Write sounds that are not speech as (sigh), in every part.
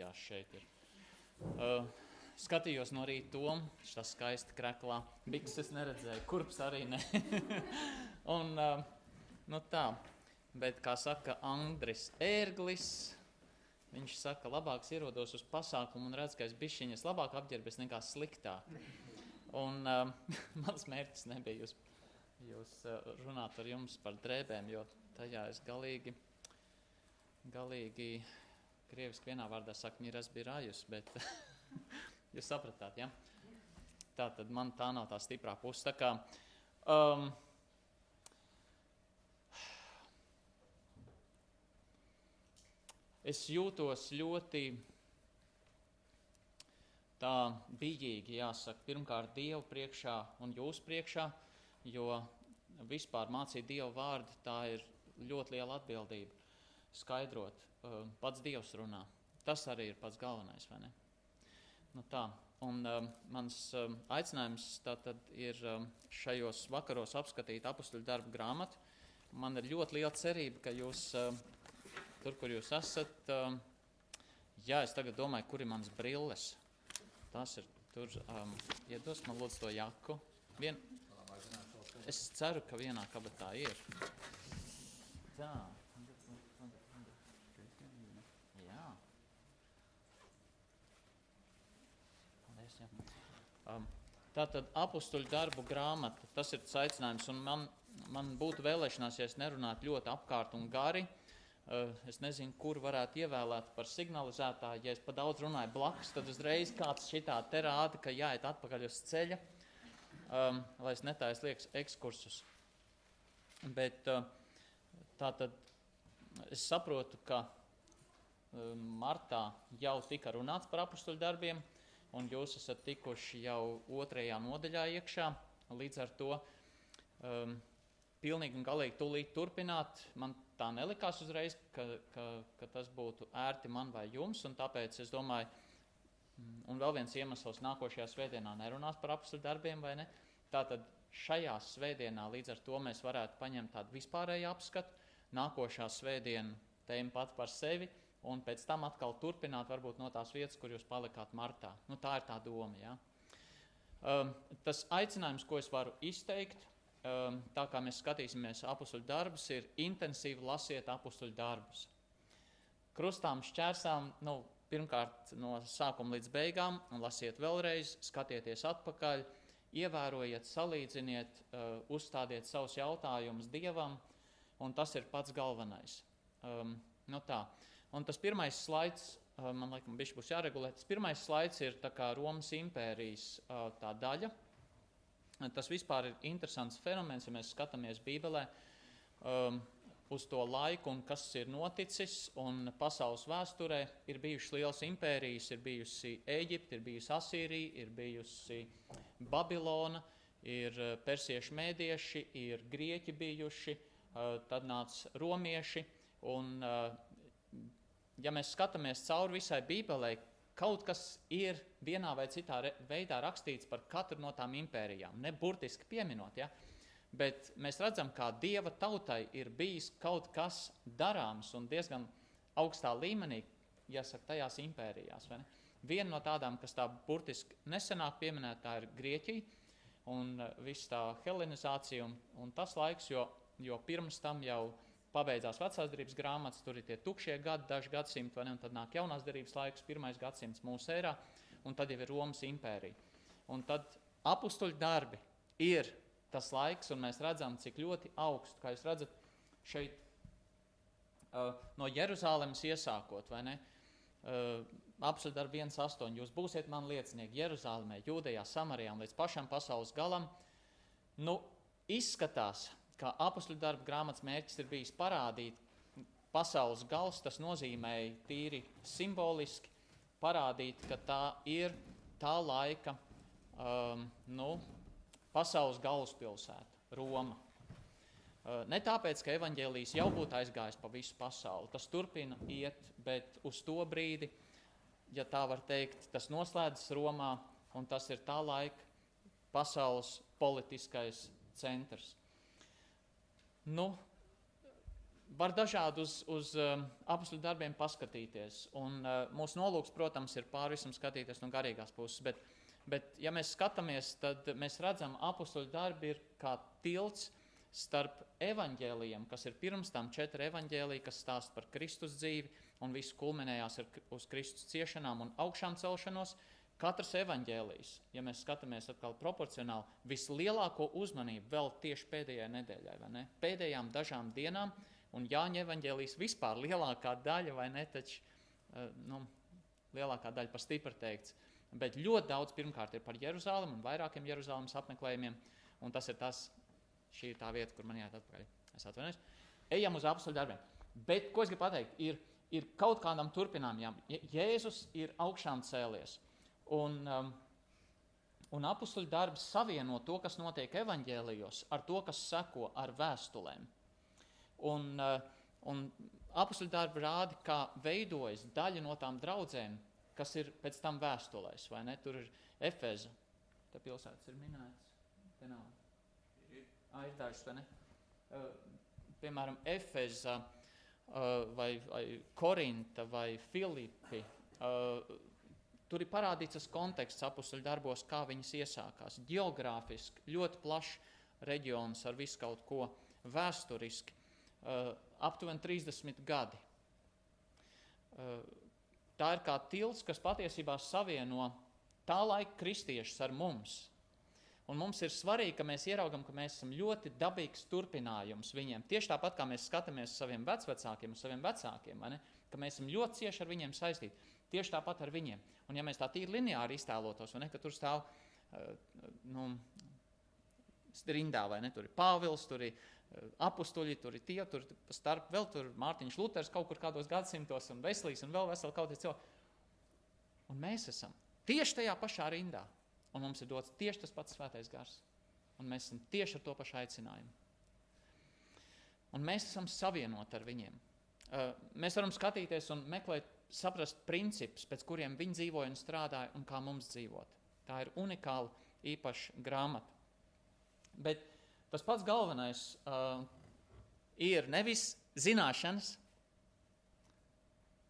fotografijās šeit ir. Uh, skatījos no rīta tom, tas skaisti kreklā. Bikses neredzēju, kurps arī ne. (laughs) un, uh, nu tā, bet kā saka Andris Ērglis, viņš saka, labāks ierodos uz pasākumu un redz, ka es bišķiņas labāk apģērbies nekā sliktāk. Un uh, (laughs) mans mērķis nebija jūs, jūs uh, runāt ar jums par drēbēm, jo tajā es galīgi, galīgi krieviski vienā vārdā saku, miras bija rājus, bet (laughs) jūs sapratāt, ja? Tā tad man tā nav tā stiprā puse. Tā kā, um, es jūtos ļoti tā bijīgi, jāsaka, pirmkārt Dievu priekšā un jūs priekšā, jo vispār mācīt Dievu vārdu, tā ir ļoti liela atbildība. Skaidrot, uh, pats Dievs runā. Tas arī ir pats galvenais, vai ne? Nu tā, un um, mans um, aicinājums tātad ir um, šajos vakaros apskatīt apakstuļu darbu grāmatu. Man ir ļoti liela cerība, ka jūs um, tur, kur jūs esat, um, jā, es tagad domāju, kur ir mans brilles. Tas ir tur, um, iedos man lūdzu to jaku. Vien... Es ceru, ka vienā kabatā ir. Tā. Jā. Paldies, jā. Um, tā tad apakstuļu darbu grāmata, tas ir tas aicinājums. Man, man būtu vēlēšanās, ja es nerunātu ļoti apkārt un gari. Uh, es nezinu, kur varētu ievēlēt par signalizētāju. Ja es pa daudz runāju blakus, tad uzreiz kāds šitā te rāda, ka jāiet atpakaļ uz ceļa, um, lai es netaisu liekas ekskursus. Bet uh, tā tad es saprotu, ka um, martā jau tika runāts par apakstuļu darbiem, un jūs esat tikuši jau otrajā nodaļā iekšā. Līdz ar to um, pilnīgi un galīgi tūlīt turpināt. Man tā nelikās uzreiz, ka, ka, ka tas būtu ērti man vai jums, un tāpēc es domāju, mm, un vēl viens iemesls nākošajā svētdienā nerunās par apakstu darbiem vai ne. Tātad šajā svētdienā līdz ar to mēs varētu paņemt tādu vispārēju apskatu, nākošā svētdiena tēma pat par sevi, un pēc tam atkal turpināt varbūt no tās vietas, kur jūs palikāt martā. Nu, tā ir tā doma. Ja? Um, tas aicinājums, ko es varu izteikt, um, tā kā mēs skatīsimies apakstuļu darbus, ir intensīvi lasiet apakstuļu darbus. Krustām, šķērsām, nu, pirmkārt no sākuma līdz beigām, un lasiet vēlreiz, skatieties atpakaļ, ievērojiet, salīdziniet, uh, uzstādiet savus jautājumus Dievam, un tas ir pats galvenais. Um, nu tā. Un tas pirmais slaids, uh, man liekas, bišķi būs jāregulē. Tas pirmais slaids ir Romas impērijas uh, tā daļa. Tas vispār ir interesants fenomens, ja mēs skatāmies Bībelē um, uz to laiku un kas ir noticis. Pasaules vēsturē ir bijušas lielas impērijas, ir bijusi Eģipte, ir bijusi Asīrija, ir bijusi Babilona, ir uh, persiešu mēdieši, ir grieķi bijuši, uh, tad nāca romieši. Un, uh, ja mēs skatāmies cauri visai Bībelē, kaut kas ir vienā vai citā veidā rakstīts par katru no tām impērijām. Ne burtiski pieminot, ja? bet mēs redzam, kā dieva tautai ir bijis kaut kas darāms un diezgan augstā līmenī, jāsaka, tajās impērijās. Viena no tādām, kas tā burtiski nesenāk pieminēta, ir Grieķija un viss tā helenizācija un, un tas laiks, jo, jo pirms tam jau ir pabeidzās vecās darbības grāmatas, tur ir tie tukšie gadi, daži gadsimti, ne, un tad nāk jaunās darbības laiks, pirmais gadsimts mūsu ērā, un tad jau ir Romas impērija. Un tad apstuļu darbi ir tas laiks, un mēs redzam, cik ļoti augstu, kā jūs redzat, šeit uh, no Jeruzalemes iesākot, vai ne? Uh, apstuļu darbi 1,8. Jūs būsiet man liecinieki Jeruzalemē, Jūdejā, Samarijā līdz pašam pasaules galam. Nu, izskatās, ka apakšu darba grāmatas mērķis ir bijis parādīt pasaules gals, tas nozīmēja tīri simboliski parādīt, ka tā ir tā laika um, nu, pasaules galvaspilsēta, Roma. Uh, ne tāpēc, ka evaņģēlījis jau būtu aizgājis pa visu pasauli, tas turpina iet, bet uz to brīdi, ja tā var teikt, tas noslēdzas Romā, un tas ir tā laika pasaules politiskais centrs. Nu, var dažādi uz, uz um, apakšļu darbiem paskatīties. Un, uh, mūsu nolūks, protams, ir pāri visam skatīties no garīgās puses. Bet, bet ja mēs skatāmies, tad mēs redzam, ka apakšļu darbi ir kā tilts starp evaņģēlījiem, kas ir pirms tam četri evaņģēlīji, kas stāsta par Kristus dzīvi, un viss kulminējās ar, uz Kristus ciešanām un augšām celšanos. Katrs evaņģēlijs, ja mēs skatāmies atkal proporcionāli, vislielāko uzmanību vēl tieši pēdējai nedēļai, vai ne? Pēdējām dažām dienām, un Jāņa evaņģēlijs vispār lielākā daļa, vai ne, taču, uh, nu, lielākā daļa par stipri teikts, bet ļoti daudz pirmkārt ir par Jeruzālēm un vairākiem Jeruzālēmas apmeklējumiem, un tas ir tas, šī ir tā vieta, kur man jāiet atpakaļ. Es atvainojos. Ejam uz apstuļu darbiem. Bet, ko es gribu pateikt, ir, ir kaut kādam turpinājumam. Jēzus ir augšām cēlies. Un, um, un apstuļu darbs savieno to, kas notiek evaņģēlijos, ar to, kas seko ar vēstulēm. Un, uh, un apstuļu darbi rāda, kā veidojas daļa no tām draudzēm, kas ir pēc tam vēstulēs. Tur ir Efeza, tā pilsētas ir minētas. Te nav. Ah, ir dažs, vai ne? Uh, piemēram, Efeza uh, vai, vai Korinta vai Filipi. Uh, tur ir parādīts tas konteksts apakšuļu darbos, kā viņas iesākās. Geogrāfiski ļoti plašs reģions ar visu kaut ko vēsturiski. Uh, aptuveni 30 gadi. Uh, tā ir kā tilts, kas patiesībā savieno tā laika kristiešus ar mums. Un mums ir svarīgi, ka mēs ieraugam, ka mēs esam ļoti dabīgs turpinājums viņiem. Tieši tāpat kā mēs skatāmies uz saviem vecākiem, saviem vecākiem, ka mēs esam ļoti cieši ar viņiem saistīti. Tieši tāpat ar viņiem. Un ja mēs tā tīri lineāri iztēlotos, ne, ka tur stāv uh, nu, rindā, vai ne, tur ir Pāvils, tur ir uh, apstuļi, tur ir tie, tur starp vēl tur Mārtiņš Luters kaut kur kādos gadsimtos un Veselīs un vēl veseli kaut kāds cilvēks. Un mēs esam tieši tajā pašā rindā. Un mums ir dots tieši tas pats svētais gars. Un mēs esam tieši ar to pašu aicinājumu. Un mēs esam savienoti ar viņiem. Uh, mēs varam skatīties un meklēt, saprast principus, pēc kuriem viņi dzīvoja un strādāja, un kā mums dzīvot. Tā ir unikāla, īpaša grāmata. Bet tas pats galvenais uh, ir nevis zināšanas,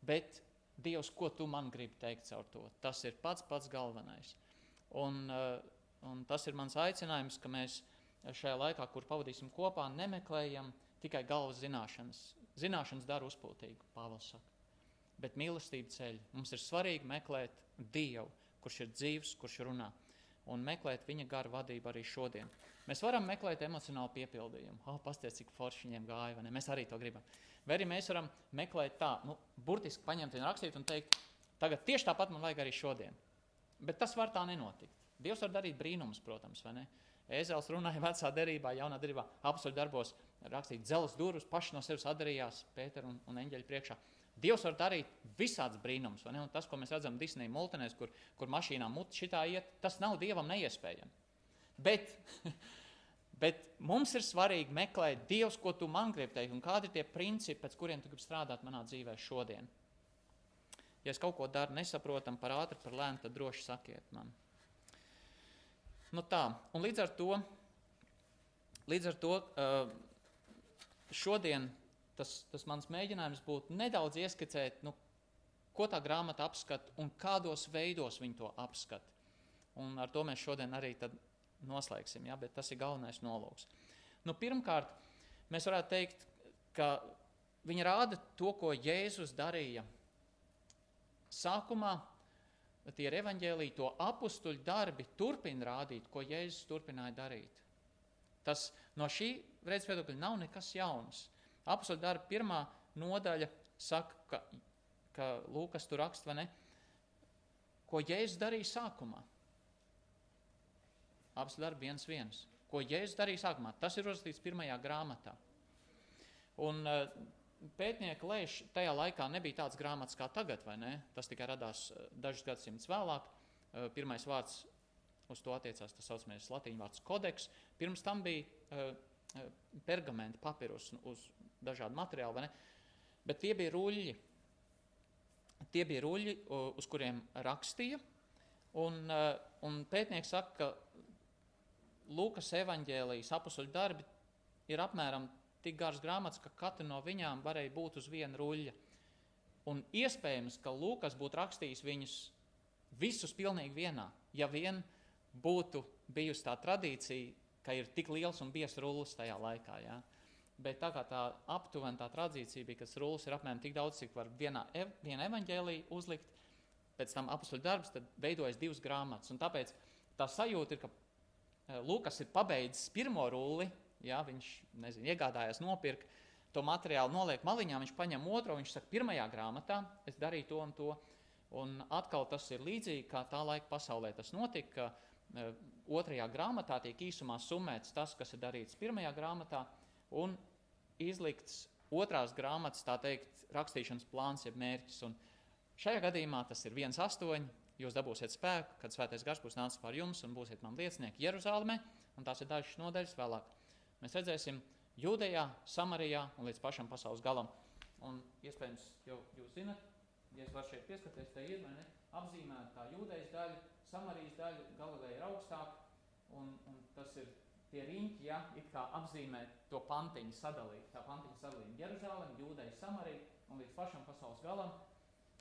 bet Dievs, ko tu man gribi teikt caur to. Tas ir pats pats galvenais. Un, eh, un tas ir mans aicinājums, ka mēs šajā laikā, kur pavadīsim kopā, nemeklējam tikai galvas zināšanas. Zināšanas dara uzpūtīgu, Pāvils saka. Bet mīlestība ceļ. Mums ir svarīgi meklēt Dievu, kurš ir dzīves, kurš runā. Un meklēt viņa garu vadību arī šodien. Mēs varam meklēt emocionālu piepildījumu. Oh, Pastāstiet, cik forši viņiem gāja, vai ne? Mēs arī to gribam. Vai arī mēs varam meklēt tā, nu, burtiski paņemt un rakstīt un teikt, tagad tieši tāpat man vajag arī šodien. Bet tas var tā nenotikt. Dievs var darīt brīnumus, protams, vai ne? Ēzels runāja vecā derībā, jaunā derībā, apakšu darbos, rakstīt dzelzs durvis, paši no sevis atdarījās Pētera un, un eņģeļa priekšā. Dievs var darīt visādus brīnumus, vai ne? Un tas, ko mēs redzam Disneja multinēs, kur, kur mašīnā mut šitā iet, tas nav Dievam neiespējami. Bet, (laughs) bet mums ir svarīgi meklēt Dievs, ko tu man gribi teikt, un kādi ir tie principi, pēc kuriem tu gribi strādāt manā dzīvē šodien. Ja es kaut ko daru nesaprotam, par ātri, par lēnu, tad droši sakiet man. Nu tā, un līdz ar to, līdz ar to šodien tas, tas mans mēģinājums būtu nedaudz ieskicēt, nu, ko tā grāmata apskata un kādos veidos viņi to apskata. Un ar to mēs šodien arī noslēgsim, ja, bet tas ir galvenais nolūks. Nu, pirmkārt, mēs varētu teikt, ka viņi rāda to, ko Jēzus darīja Sākumā tie ir evaņģēlīji, to apstuļu darbi turpina rādīt, ko Jēzus turpināja darīt. Tas no šī redzes viedokļa nav nekas jauns. Apstuļu darba pirmā nodaļa saka, ka, ka Lūkas tur raksta, vai ne? Ko Jēzus darīja sākumā? Apstuļu darba viens viens. Ko Jēzus darīja sākumā? Tas ir uzrakstīts pirmajā grāmatā. Un uh, pētnieki lēš, tajā laikā nebija tāds grāmatas kā tagad, vai ne? Tas tikai radās eh, dažus gadsimtus vēlāk. Eh, pirmais vārds uz to attiecās tas saucamais latīņu vārds kodeks. Pirms tam bija uh, pergamenti, papirus uz vai ne? Bet tie bija ruļļi. Tie bija ruļļi, uz kuriem rakstīja. Un, uh, un pētnieki saka, ka Lūkas evaņģēlijas apusuļu darbi ir apmēram tik garas grāmatas, ka katra no viņām varēja būt uz viena ruļļa. Un iespējams, ka Lūkas būtu rakstījis viņus visus pilnīgi vienā, ja vien būtu bijusi tā tradīcija, ka ir tik liels un biezs rullis tajā laikā. Ja? Bet tā kā tā aptuveni tā tradīcija bija, ka tas rullis ir apmēram tik daudz, cik var vienā ev, viena evaņģēlī uzlikt, pēc tam apakstuļu darbs, tad veidojas divas grāmatas. Un tāpēc tā sajūta ir, ka eh, Lukas ir pabeidzis pirmo rulli, ja, viņš nezinu, iegādājās nopirkt to materiālu, noliek maliņā, viņš paņem otro, viņš saka, pirmajā grāmatā es darīju to un to. Un atkal tas ir līdzīgi, kā tā laika pasaulē tas notika. Ka, e, otrajā grāmatā tiek īsumā summēts tas, kas ir darīts pirmajā grāmatā, un izlikts otrās grāmatas, tā teikt, rakstīšanas plāns, jeb mērķis. Un šajā gadījumā tas ir 1,8. Jūs dabūsiet spēku, kad svētais gars būs nācis pār jums un būsiet man liecinieki Jeruzalemē, un tās ir dažas nodaļas vēlāk. Mēs redzēsim Jūdejā, Samarijā un līdz pašam pasaules galam. Un iespējams, jau jūs zinat, ja es varu šeit pieskaties, te ir, ne, apzīmēta tā Jūdejas daļa, Samarijas daļa, Galileja ir augstāk, un, un tas ir tie riņķi, ja, it kā apzīmē to pantiņu sadalīt, tā pantiņu sadalīt Jeruzālem, Jūdeja, Samarija un līdz pašam pasaules galam.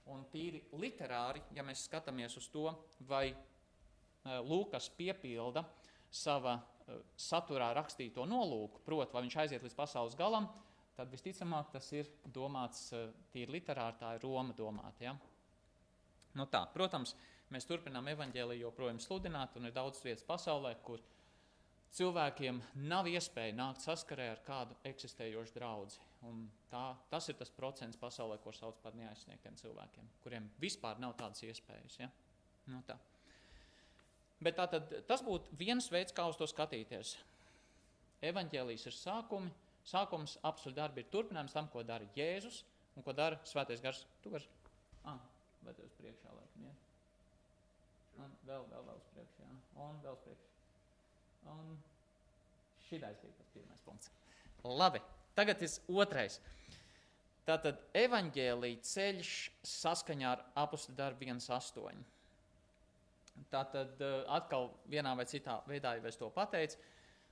Un tīri literāri, ja mēs skatāmies uz to, vai uh, Lūkas piepilda sava uh, saturā rakstīto nolūku, proti, vai viņš aiziet līdz pasaules galam, tad visticamāk tas ir domāts uh, tīri literāri, tā ir Roma domāta. Ja? Nu tā, protams, mēs turpinām evaņģēliju joprojām sludināt, un ir daudz vietas pasaulē, kur cilvēkiem nav iespēja nākt saskarē ar kādu eksistējošu draugu. Tā, tas ir tas procents pasaulē, ko sauc par neaizsniegtiem cilvēkiem, kuriem vispār nav tādas iespējas. Ja? Nu, tā. Bet tā tad, tas būtu viens veids, kā uz to skatīties. Evangelijas ir sākumi, sākums, apziņas darbi ir turpinājums tam, ko dara Jēzus un ko dara Svētais Gars. Tu vari, ah, vai uz priekšā laikam, ja? Un vēl, vēl, vēl uz priekšā, ja? un vēl uz priekšā. Un šitais bija tas pirmais punkts. Labi. Tagad ir otrais. Tātad evaņģēlīja ceļš saskaņā ar apakstu darbu 1,8. Tātad eh, atkal vienā vai citā veidā jau es to pateicu.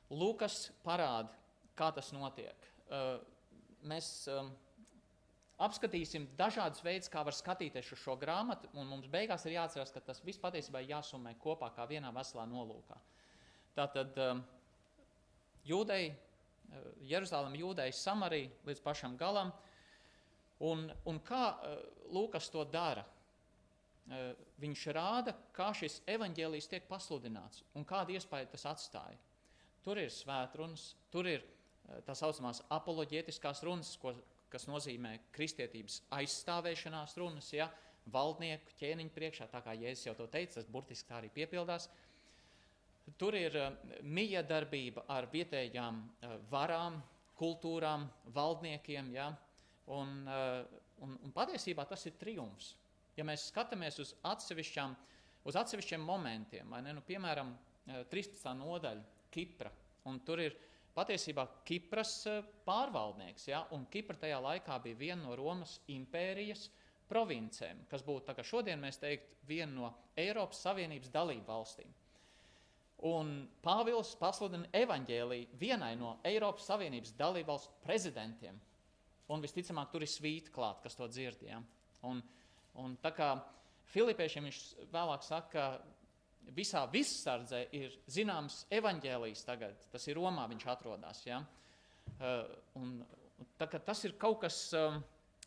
Lukas parāda, kā tas notiek. Eh, mēs eh, apskatīsim dažādus veidus, kā var skatīties uz šo grāmatu, un mums beigās ir jāatcerās, ka tas viss patiesībā jāsummē kopā kā vienā veselā nolūkā. Tātad jūdeji Eh, Jeruzalem, Jūdeja, Samarija līdz pašam galam. Un, un kā uh, Lūkas to dara? Uh, viņš rāda, kā šis evaņģēlijs tiek pasludināts un kādu iespēju tas atstāja. Tur ir svētrunas, tur ir uh, tā saucamās apoloģētiskās runas, ko, kas nozīmē kristietības aizstāvēšanās runas, ja, valdnieku ķēniņu priekšā, tā kā Jēzus jau to teica, tas burtiski tā arī piepildās. Uh, Tur ir uh, mija darbība ar vietējām uh, varām, kultūrām, valdniekiem. Ja? Un, uh, un, un patiesībā tas ir triumfs. Ja mēs skatāmies uz uz atsevišķiem momentiem, ne, nu, piemēram, 13. nodaļa, Kipra, un tur ir patiesībā Kipras pārvaldnieks, ja? un Kipra tajā laikā bija viena no Romas impērijas provincēm, kas būtu, kā šodien mēs teiktu, viena no Eiropas Savienības dalību valstīm. Un Pāvils pasludina evaņģēlīju vienai no Eiropas Savienības dalībvalstu prezidentiem. Un visticamāk, tur ir svīta klāt, kas to dzirdēja. Un, un tā kā Filipiešiem viņš vēlāk saka, ka visā vissardzē ir zināms evaņģēlijs tagad, tas ir Romā viņš atrodas. Ja? Uh, un, tā, tas ir kaut kas, um,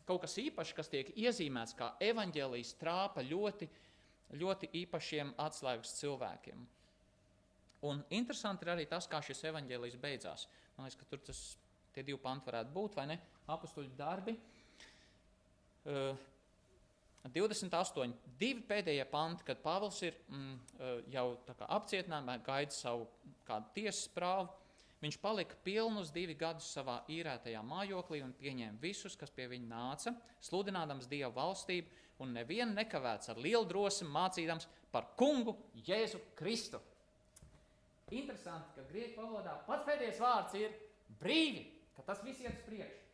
kaut kas īpašs, kas tiek iezīmēts kā evaņģēlijs trāpa ļoti, ļoti īpašiem atslēgas cilvēkiem. Un interesanti ir arī tas, kā šis evaņģēlijs beidzās. Man liekas, ka tur tas, tie divi panti varētu būt, vai ne? Apustuļu darbi. Uh, 28. Divi pēdējie panti, kad Pāvils ir mm, jau apcietinājumā, gaida savu kādu tiesas prāvu. Viņš palika pilnus divi gadus savā īrētajā mājoklī un pieņēma visus, kas pie viņa nāca, sludinādams Dieva valstību, un nevienu nekavēts ar lielu drosmi mācīdams par kungu Jēzu Kristu. Interesanti, ka grieķu valodā pats pēdējais vārds ir brīvi, ka tas viss iet uz priekšu.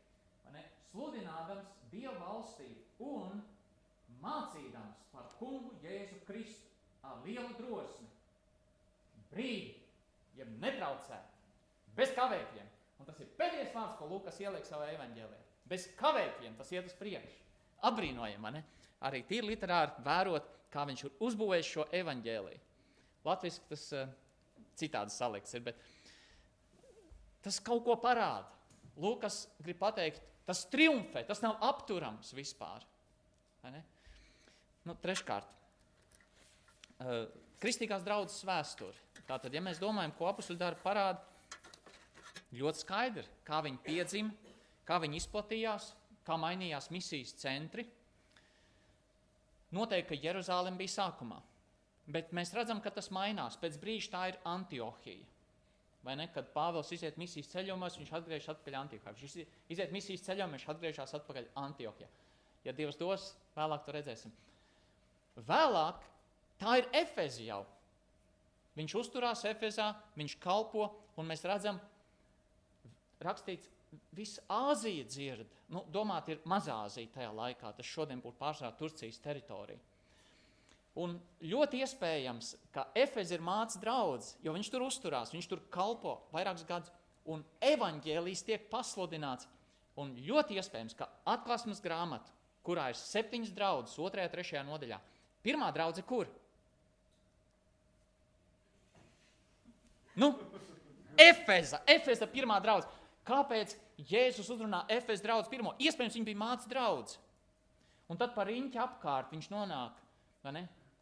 Sludinādams Dieva valstību un mācīdams par kungu Jēzu Kristu ar lielu drosmi, brīvi, jeb netraucēt, bez kavēkļiem, Un tas ir pēdējais vārds, ko Lukas ieliek savā evaņģēlē. Bez kavēkļiem tas iet uz priekšu. Apbrīnojami, ne? Arī tīri literāri vērot, kā viņš ir uzbūvējis šo evaņģēliju. Latvijas tas uh, citādi salikts ir, tas kaut ko parāda. Lūkas grib pateikt, tas triumfē, tas nav apturams vispār. Nu, treškārt, uh, kristīgās draudzes vēsture. Tātad, ja mēs domājam, ko apakšuļu dara, parāda ļoti skaidri, kā viņi piedzima, kā viņi izplatījās, kā mainījās misijas centri. Noteikti, ka Jeruzalem bija sākumā, bet mēs redzam, ka tas mainās. Pēc brīža tā ir Antiohija. Vai ne? Kad Pāvils iziet misijas ceļojumos, viņš atgriežas atpakaļ Antiohijā. Viņš iziet misijas ceļojumā, viņš atgriežas atpakaļ Antiohijā. Ja Dievs dos, vēlāk to redzēsim. Vēlāk tā ir Efezi jau. Viņš uzturās Efezā, viņš kalpo, un mēs redzam, rakstīts, visa Āzija dzird. Nu, domāt, ir Mazā Āzija tajā laikā, tas šodien būtu pārsvarā Turcijas teritorija. Un ļoti iespējams, ka Efez ir mācīts draugs, jo viņš tur uzturās, viņš tur kalpo vairākus gadus, un evaņģēlijas tiek pasludināts. Un ļoti iespējams, ka atklāsmes grāmata, kurā ir septiņas draudzes, otrajā, trešajā nodaļā, pirmā draudzene kur? Nu, Efeza, Efeza pirmā draudzene. Kāpēc Jēzus uzrunā Efes draugu pirmo? Iespējams, viņi bija mācīts draugs. Un tad par riņķi apkārt viņš nonāk,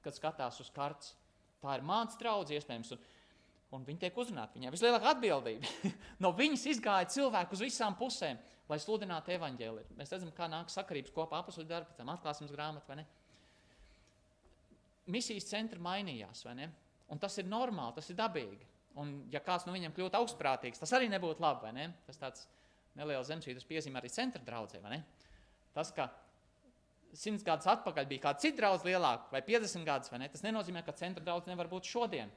kad skatās uz kartes. Tā ir mācīts draugs, iespējams. Un, un viņi tiek uzrunāti. Viņai vislielākā atbildība. (laughs) no viņas izgāja cilvēku uz visām pusēm, lai sludinātu evaņģēliju. Mēs redzam, kā nāk sakarības kopā apakšu darbu, pēc tam atklāsmes grāmatu, vai ne? Misijas centri mainījās, vai ne? Un tas ir normāli, tas ir dabīgi. Un, ja kāds no viņiem kļūtu augstprātīgs, tas arī nebūtu labi. Ne? Tas tāds neliels zemesvītras piezīme arī centra draudzē. Tas, ka simts gadus atpakaļ bija kāda cita draudzene lielāka vai 50 gadus, vai ne? Tas nenozīmē, ka centra draudzene nevar būt šodien.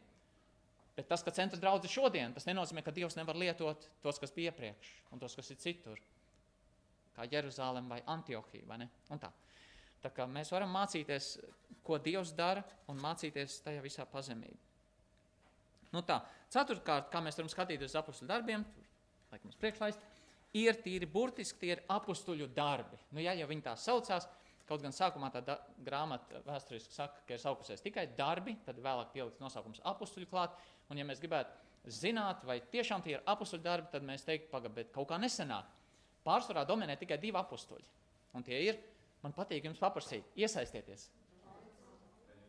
Bet tas, ka centra draudzene šodien, tas nenozīmē, ka Dievs nevar lietot tos, kas bija iepriekš, un tos, kas ir citur. Kā Jeruzalem vai Antiohija, vai ne? Un tā. Tā kā mēs varam mācīties, ko Dievs dara, un mācīties tajā visā pazemībā. Nu tā, ceturtkārt, kā mēs varam skatīties uz apakšu darbiem, laikam, priekšlaist, ir tīri burtiski tie ir apakstuļu darbi. Nu, ja jau viņi tā saucās, kaut gan sākumā tā grāmata vēsturiski saka, ka ir saukusies tikai darbi, tad vēlāk pieliks nosaukums apakstuļu klāt. Un, ja mēs gribētu zināt, vai tiešām tie ir apakstuļu darbi, tad mēs teiktu, pagaidi, kaut kā nesenāk. Pārsvarā dominē tikai divi apakstuļi. Un tie ir, man patīk jums paprasīt, iesaistieties.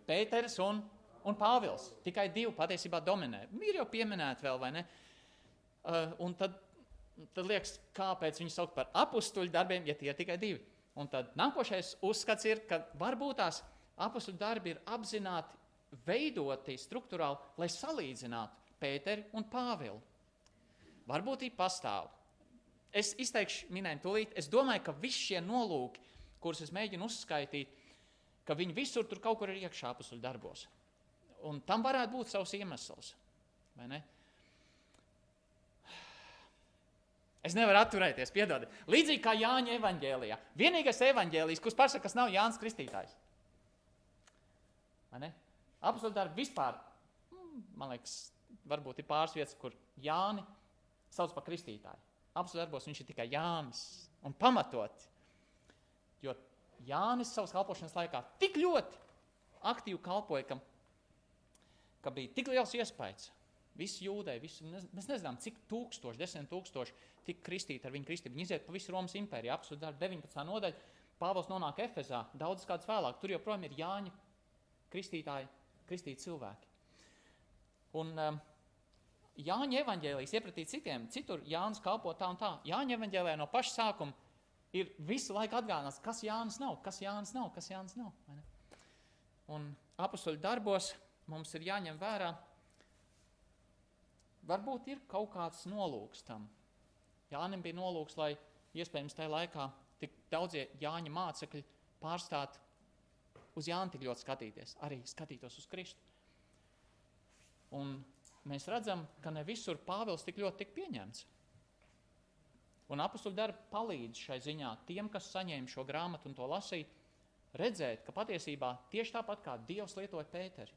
Pēters un un Pāvils. Tikai divi patiesībā dominē. Ir jau pieminēti vēl, vai ne? Uh, un tad, tad liekas, kāpēc viņi sauc par apstuļu darbiem, ja tie ir tikai divi. Un tad nākošais uzskats ir, ka varbūt tās apstuļu darbi ir apzināti veidoti struktūrāli, lai salīdzinātu Pēteri un Pāvilu. Varbūt viņi pastāv. Es izteikšu minējumu tūlīt. Es domāju, ka visi šie nolūki, kurus es mēģinu uzskaitīt, ka viņi visur tur kaut kur ir iekšā apstuļu darbos. Un tam varētu būt savs iemesls. Es nevaru atturēties, piedodiet. Līdzīgi kā Jāņa evanģēlijā. Vienīgais evanģēlijs, kurš pasaka, kas nav Jānis Kristītājs. Apsolūti darbi vispār, mm, man liekas, varbūt ir pāris vietas, kur Jāni sauc par kristītāju. Apsolūti darbos viņš ir tikai Jānis un pamatot. Jo Jānis savas kalpošanas laikā tik ļoti aktīvi kalpoja, ka ka bija tik liels iespējas. Visi jūdeji, visi, mēs nezinām, cik tūkstoši, desmit tūkstoši tika kristīti ar viņu kristību. Viņi iziet pa visu Romas impēriju, apsūdzēt 19. nodaļu. Pāvils nonāk Efezā, daudz kāds vēlāk. Tur joprojām ir Jāņa kristītāji, kristīti cilvēki. Un um, Jāņa evaņģēlijas iepratī citiem, citur Jānis kalpo tā un tā. Jāņa evaņģēlijā no paša sākuma ir visu laiku atgādināts, kas Jānis nav, kas Jānis nav, kas Jānis nav. Un apustuļu darbos mums ir jāņem vērā, varbūt ir kaut kāds nolūks tam. Jānim bija nolūks, lai iespējams tajā laikā tik daudzie Jāņa mācekļi pārstāt uz Jānu tik ļoti skatīties, arī skatītos uz Kristu. Un mēs redzam, ka ne visur Pāvils tik ļoti tik pieņemts. Un apakstuļu darbi palīdz šai ziņā tiem, kas saņēma šo grāmatu un to lasīja, redzēt, ka patiesībā tieši tāpat kā Dievs lietoja Pēteri,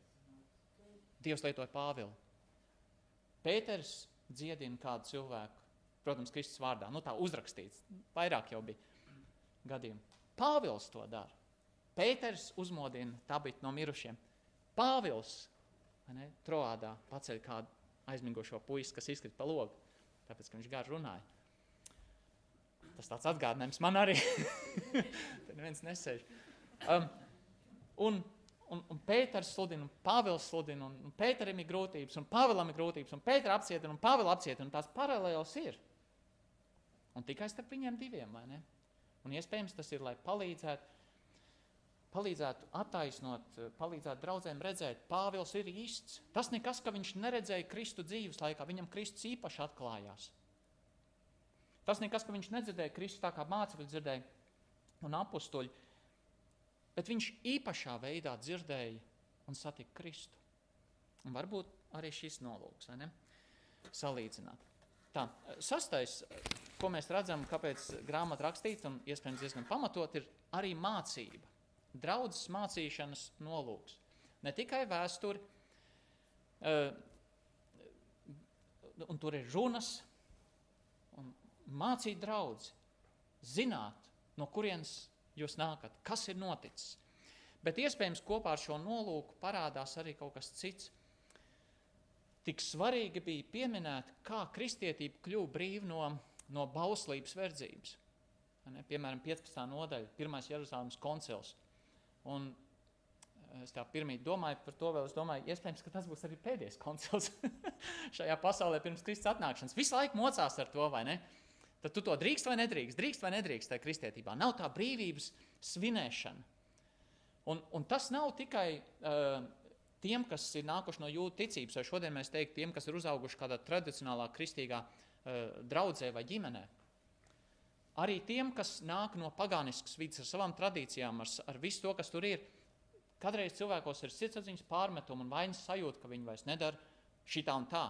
Dievs lietoja Pāvilu. Pēters dziedina kādu cilvēku, protams, Kristus vārdā, nu tā uzrakstīts, vairāk jau bija gadījumi. Pāvils to dara. Pēters uzmodina tabitu no mirušiem. Pāvils ne, Troādā paceļ kādu aizmigušo puisi, kas izkrita pa logu, tāpēc, ka viņš gar runāja. Tas tāds atgādinājums man arī. (laughs) Tur neviens nesēž. Um, un, un, un Pēters sludina, un Pāvils sludina, un, un Pēterim ir grūtības, un Pāvilam ir grūtības, un Pētera apcietina, un Pāvila apcietina, un tās paralēlas ir. Un tikai starp viņiem diviem, vai ne? Un iespējams tas ir, lai palīdzētu palīdzētu attaisnot, palīdzētu draudzēm redzēt, Pāvils ir īsts. Tas nekas, ka viņš neredzēja Kristu dzīves laikā, viņam Kristus īpaši atklājās. Tas nekas, ka viņš nedzirdēja Kristu tā kā mācekļi dzirdēja un apstuļi, bet viņš īpašā veidā dzirdēja un satika Kristu. Un varbūt arī šis nolūks, vai ne? Salīdzināt. Tā, sastais, ko mēs redzam, kāpēc grāmata rakstīta un iespējams diezgan pamatot, ir arī mācība draudzes mācīšanas nolūks. Ne tikai vēsturi, uh, un tur ir runas, un mācīt draugus, zināt, no kurienes jūs nākat, kas ir noticis. Bet iespējams kopā ar šo nolūku parādās arī kaut kas cits. Tik svarīgi bija pieminēt, kā kristietība kļuva brīva no, no bauslības verdzības. Ne, piemēram, 15. nodaļa, 1. Jeruzalemes koncils. Un eh, es tā pirmie domāju par to, vēl es domāju, iespējams, ka tas būs arī pēdējais koncils (laughs) šajā pasaulē pirms Kristus atnākšanas. Visu laiku mocās ar to, vai ne? Tad tu to drīkst vai nedrīkst, drīkst vai nedrīkst tajā kristietībā. Nav tā brīvības svinēšana. Un, un tas nav tikai uh, tiem, kas ir nākuši no jūtu ticības, vai šodien mēs teiktu tiem, kas ir uzauguši kādā tradicionālā kristīgā uh, draudzē vai ģimenē. Arī tiem, kas nāk no pagāniskas vidas ar savām tradīcijām, ar, ar visu to, kas tur ir, kādreiz cilvēkos ir sirdsapziņas pārmetumi un vainas sajūta, ka viņi vairs nedara šitā un tā.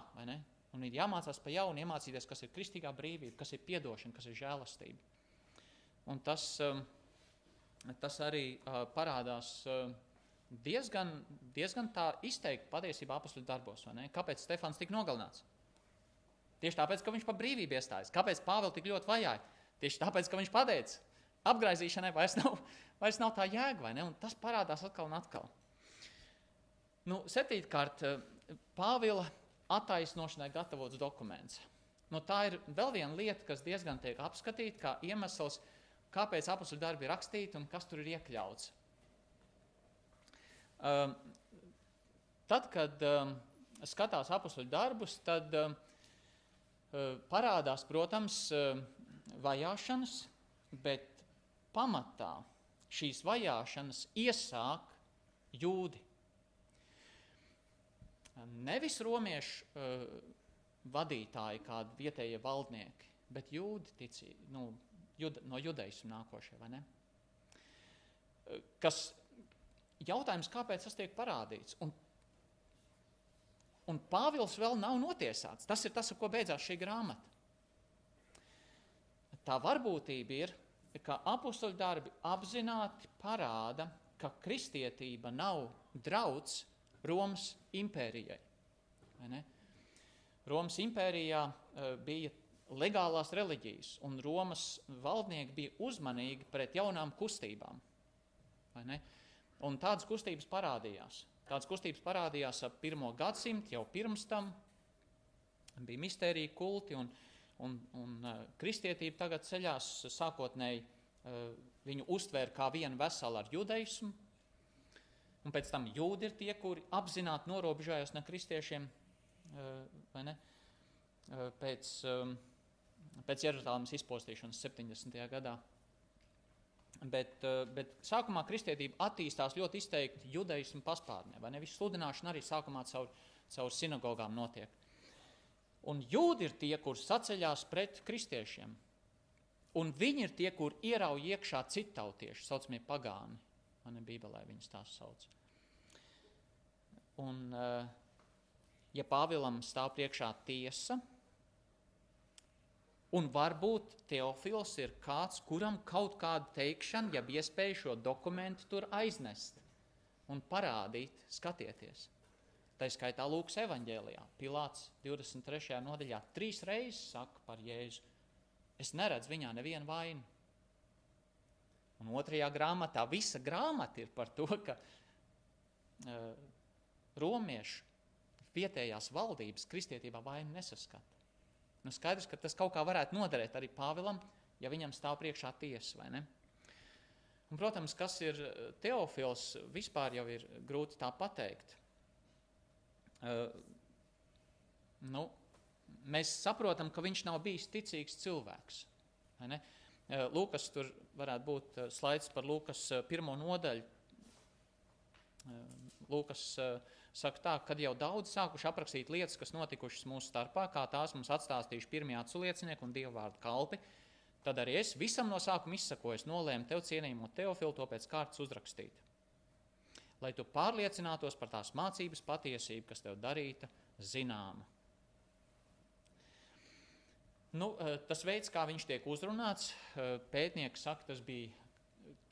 Un ir jāmācās pa jaunu, iemācīties, kas ir kristīgā brīvība, kas ir piedošana, kas ir žēlastība. Un tas, um, tas arī uh, parādās uh, diezgan, diezgan tā izteikti patiesībā apakstu darbos. Kāpēc Stefans tika nogalināts? Tieši tāpēc, ka viņš par brīvību iestājas. Kāpēc Pāvils tik ļoti vajāja? Tieši tāpēc, ka viņš pateica, apgaizīšanai vairs nav, (laughs) vairs nav tā jēga, vai ne? Un tas parādās atkal un atkal. Nu, septītkārt, Pāvila attaisnošanai gatavots dokuments. Nu, tā ir vēl viena lieta, kas diezgan tiek apskatīta kā iemesls, kāpēc apakšu darbi ir rakstīti un kas tur ir iekļauts. Um, tad, kad um, skatās apakšu darbus, tad um, uh, parādās, protams, um, vajāšanas, bet pamatā šīs vajāšanas iesāk jūdi. Nevis romiešu uh, vadītāji, kādi vietējie valdnieki, bet jūdi ticī, nu, jud, no judaismu nākošie, ne? Kas jautājums, kāpēc tas tiek parādīts? Un, un Pāvils vēl nav notiesāts. Tas ir tas, ar ko beidzās šī grāmata tā varbūtība ir, ka apakstoļu darbi apzināti parāda, ka kristietība nav drauds Romas impērijai. Romas impērijā uh, bija legālās reliģijas, un Romas valdnieki bija uzmanīgi pret jaunām kustībām. Un tādas kustības parādījās. Tādas kustības parādījās ap pirmo gadsimtu, jau pirms tam bija mistērija kulti, un, un, un uh, kristietība tagad ceļās sākotnēji uh, viņu uztvēra kā vienu veselu ar judaismu, un pēc tam jūdi ir tie, kuri apzināti norobežojas no kristiešiem, uh, vai ne, uh, pēc, um, pēc Jeruzalemes izpostīšanas 70. gadā. Bet, uh, bet sākumā kristietība attīstās ļoti izteikti judaismu paspārnē, vai ne? Visu sludināšana arī sākumā caur, caur sinagogām notiek. Un jūdi ir tie, kur saceļās pret kristiešiem. Un viņi ir tie, kur ierauj iekšā citautieši, saucamie pagāni. Man ir Bībelē viņus tā sauc. Un, eh, ja Pāvilam stāv priekšā tiesa, un varbūt Teofils ir kāds, kuram kaut kāda teikšana, ja iespēja šo dokumentu tur aiznest un parādīt, skatieties. Tā skaitā Lūkas evanģēlijā, Pilārs 23. nodaļā, trīs reizes saka par Jēzu: Es neredzu viņā nevienu vainu. Un otrajā grāmatā visa grāmata ir par to, ka uh, romiešu vietējās valdības kristietībā vainu nesaskata. Nu, skaidrs, ka tas kaut kā varētu noderēt arī Pāvilam, ja viņam stāv priekšā tiesa, vai ne? Un, protams, kas ir teofils, vispār jau ir grūti tā pateikt. Uh, nu, mēs saprotam, ka viņš nav bijis ticīgs cilvēks. Uh, Lūkas tur varētu būt uh, slaids par Lūkas uh, pirmo nodaļu. Lūkas saka tā, kad jau daudz sākuši aprakstīt lietas, kas notikušas mūsu starpā, kā tās mums atstāstījuši pirmie aculiecinieki un dievu vārdu kalpi, tad arī es visam no sākuma izsakojos, nolēmu tev cienījumu teofilu to pēc kārtas uzrakstīt lai tu pārliecinātos par tās mācības patiesību, kas tev darīta zināma. Nu, eh, tas veids, kā viņš tiek uzrunāts, eh, pētnieks saka, tas bija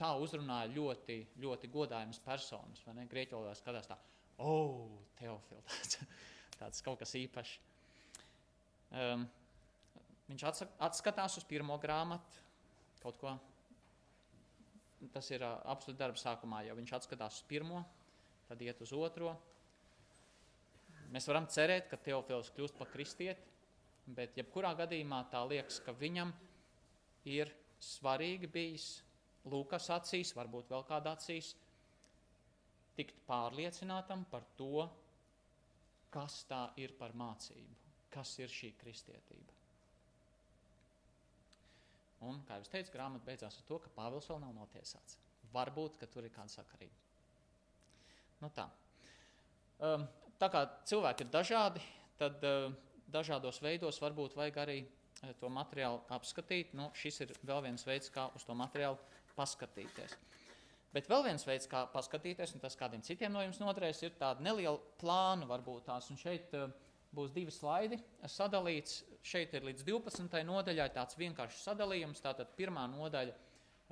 tā uzrunāja ļoti, ļoti godājums personas. Grieķu valodā skatās tā, oh, Teofils, (laughs) tāds, tāds kaut kas īpašs. Um, viņš atskatās uz pirmo grāmatu, kaut ko tas ir absolūti darba sākumā, jo viņš atskatās uz pirmo, tad iet uz otro. Mēs varam cerēt, ka Teofils kļūst par kristieti, bet jebkurā gadījumā tā liekas, ka viņam ir svarīgi bijis Lūkas acīs, varbūt vēl kādā acīs, tikt pārliecinātam par to, kas tā ir par mācību, kas ir šī kristietība. Un, kā jau teicu, grāmata beidzās ar to, ka Pāvils vēl nav notiesāts. Varbūt, ka tur ir kāda sakarība. Nu, tā. Um, tā kā cilvēki ir dažādi, tad uh, dažādos veidos varbūt vajag arī uh, to materiālu apskatīt. Nu, šis ir vēl viens veids, kā uz to materiālu paskatīties. Bet vēl viens veids, kā paskatīties, un tas kādiem citiem no jums noderēs, ir tāda neliela plāna varbūt tās. Un šeit uh, būs divi slaidi sadalīts. Šeit ir līdz 12. nodaļai tāds vienkāršs sadalījums. Tātad pirmā nodaļa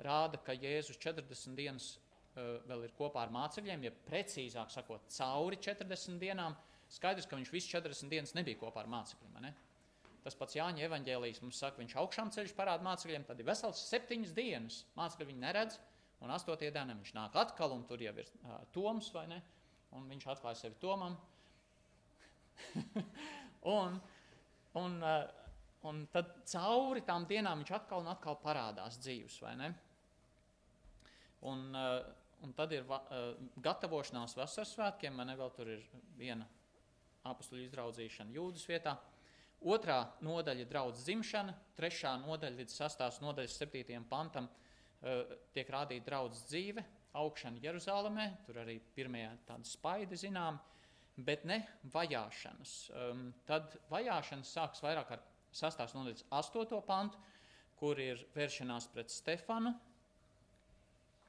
rāda, ka Jēzus 40 dienas uh, vēl ir kopā ar mācekļiem, ja precīzāk sakot, cauri 40 dienām. Skaidrs, ka viņš visas 40 dienas nebija kopā ar mācekļiem. Ne? Tas pats Jāņa evanģēlijas mums saka, viņš augšām ceļš parāda mācekļiem, tad ir vesels septiņas dienas. Mācekļi viņu neredz, un astotie dienā viņš nāk atkal, un tur jau ir uh, Toms, vai ne? Un viņš atklāja sevi Tomam, (laughs) un, un, eh, un tad cauri tām dienām viņš atkal un atkal parādās dzīves, vai ne? Un, eh, un tad ir eh, gatavošanās vasaras svētkiem, man vēl tur ir viena apustuļu izraudzīšana jūdas vietā. Otrā nodaļa ir draudz dzimšana, trešā nodaļa līdz sastās nodaļas septītajam pantam tiek rādīta draudz dzīve, augšana Jeruzalemē, tur arī pirmie tādi spaidi zinām, uh, bet ne vajāšanas. Um, tad vajāšanas sāks vairāk ar sastāvs no līdz 8. pantu, kur ir vēršanās pret Stefanu.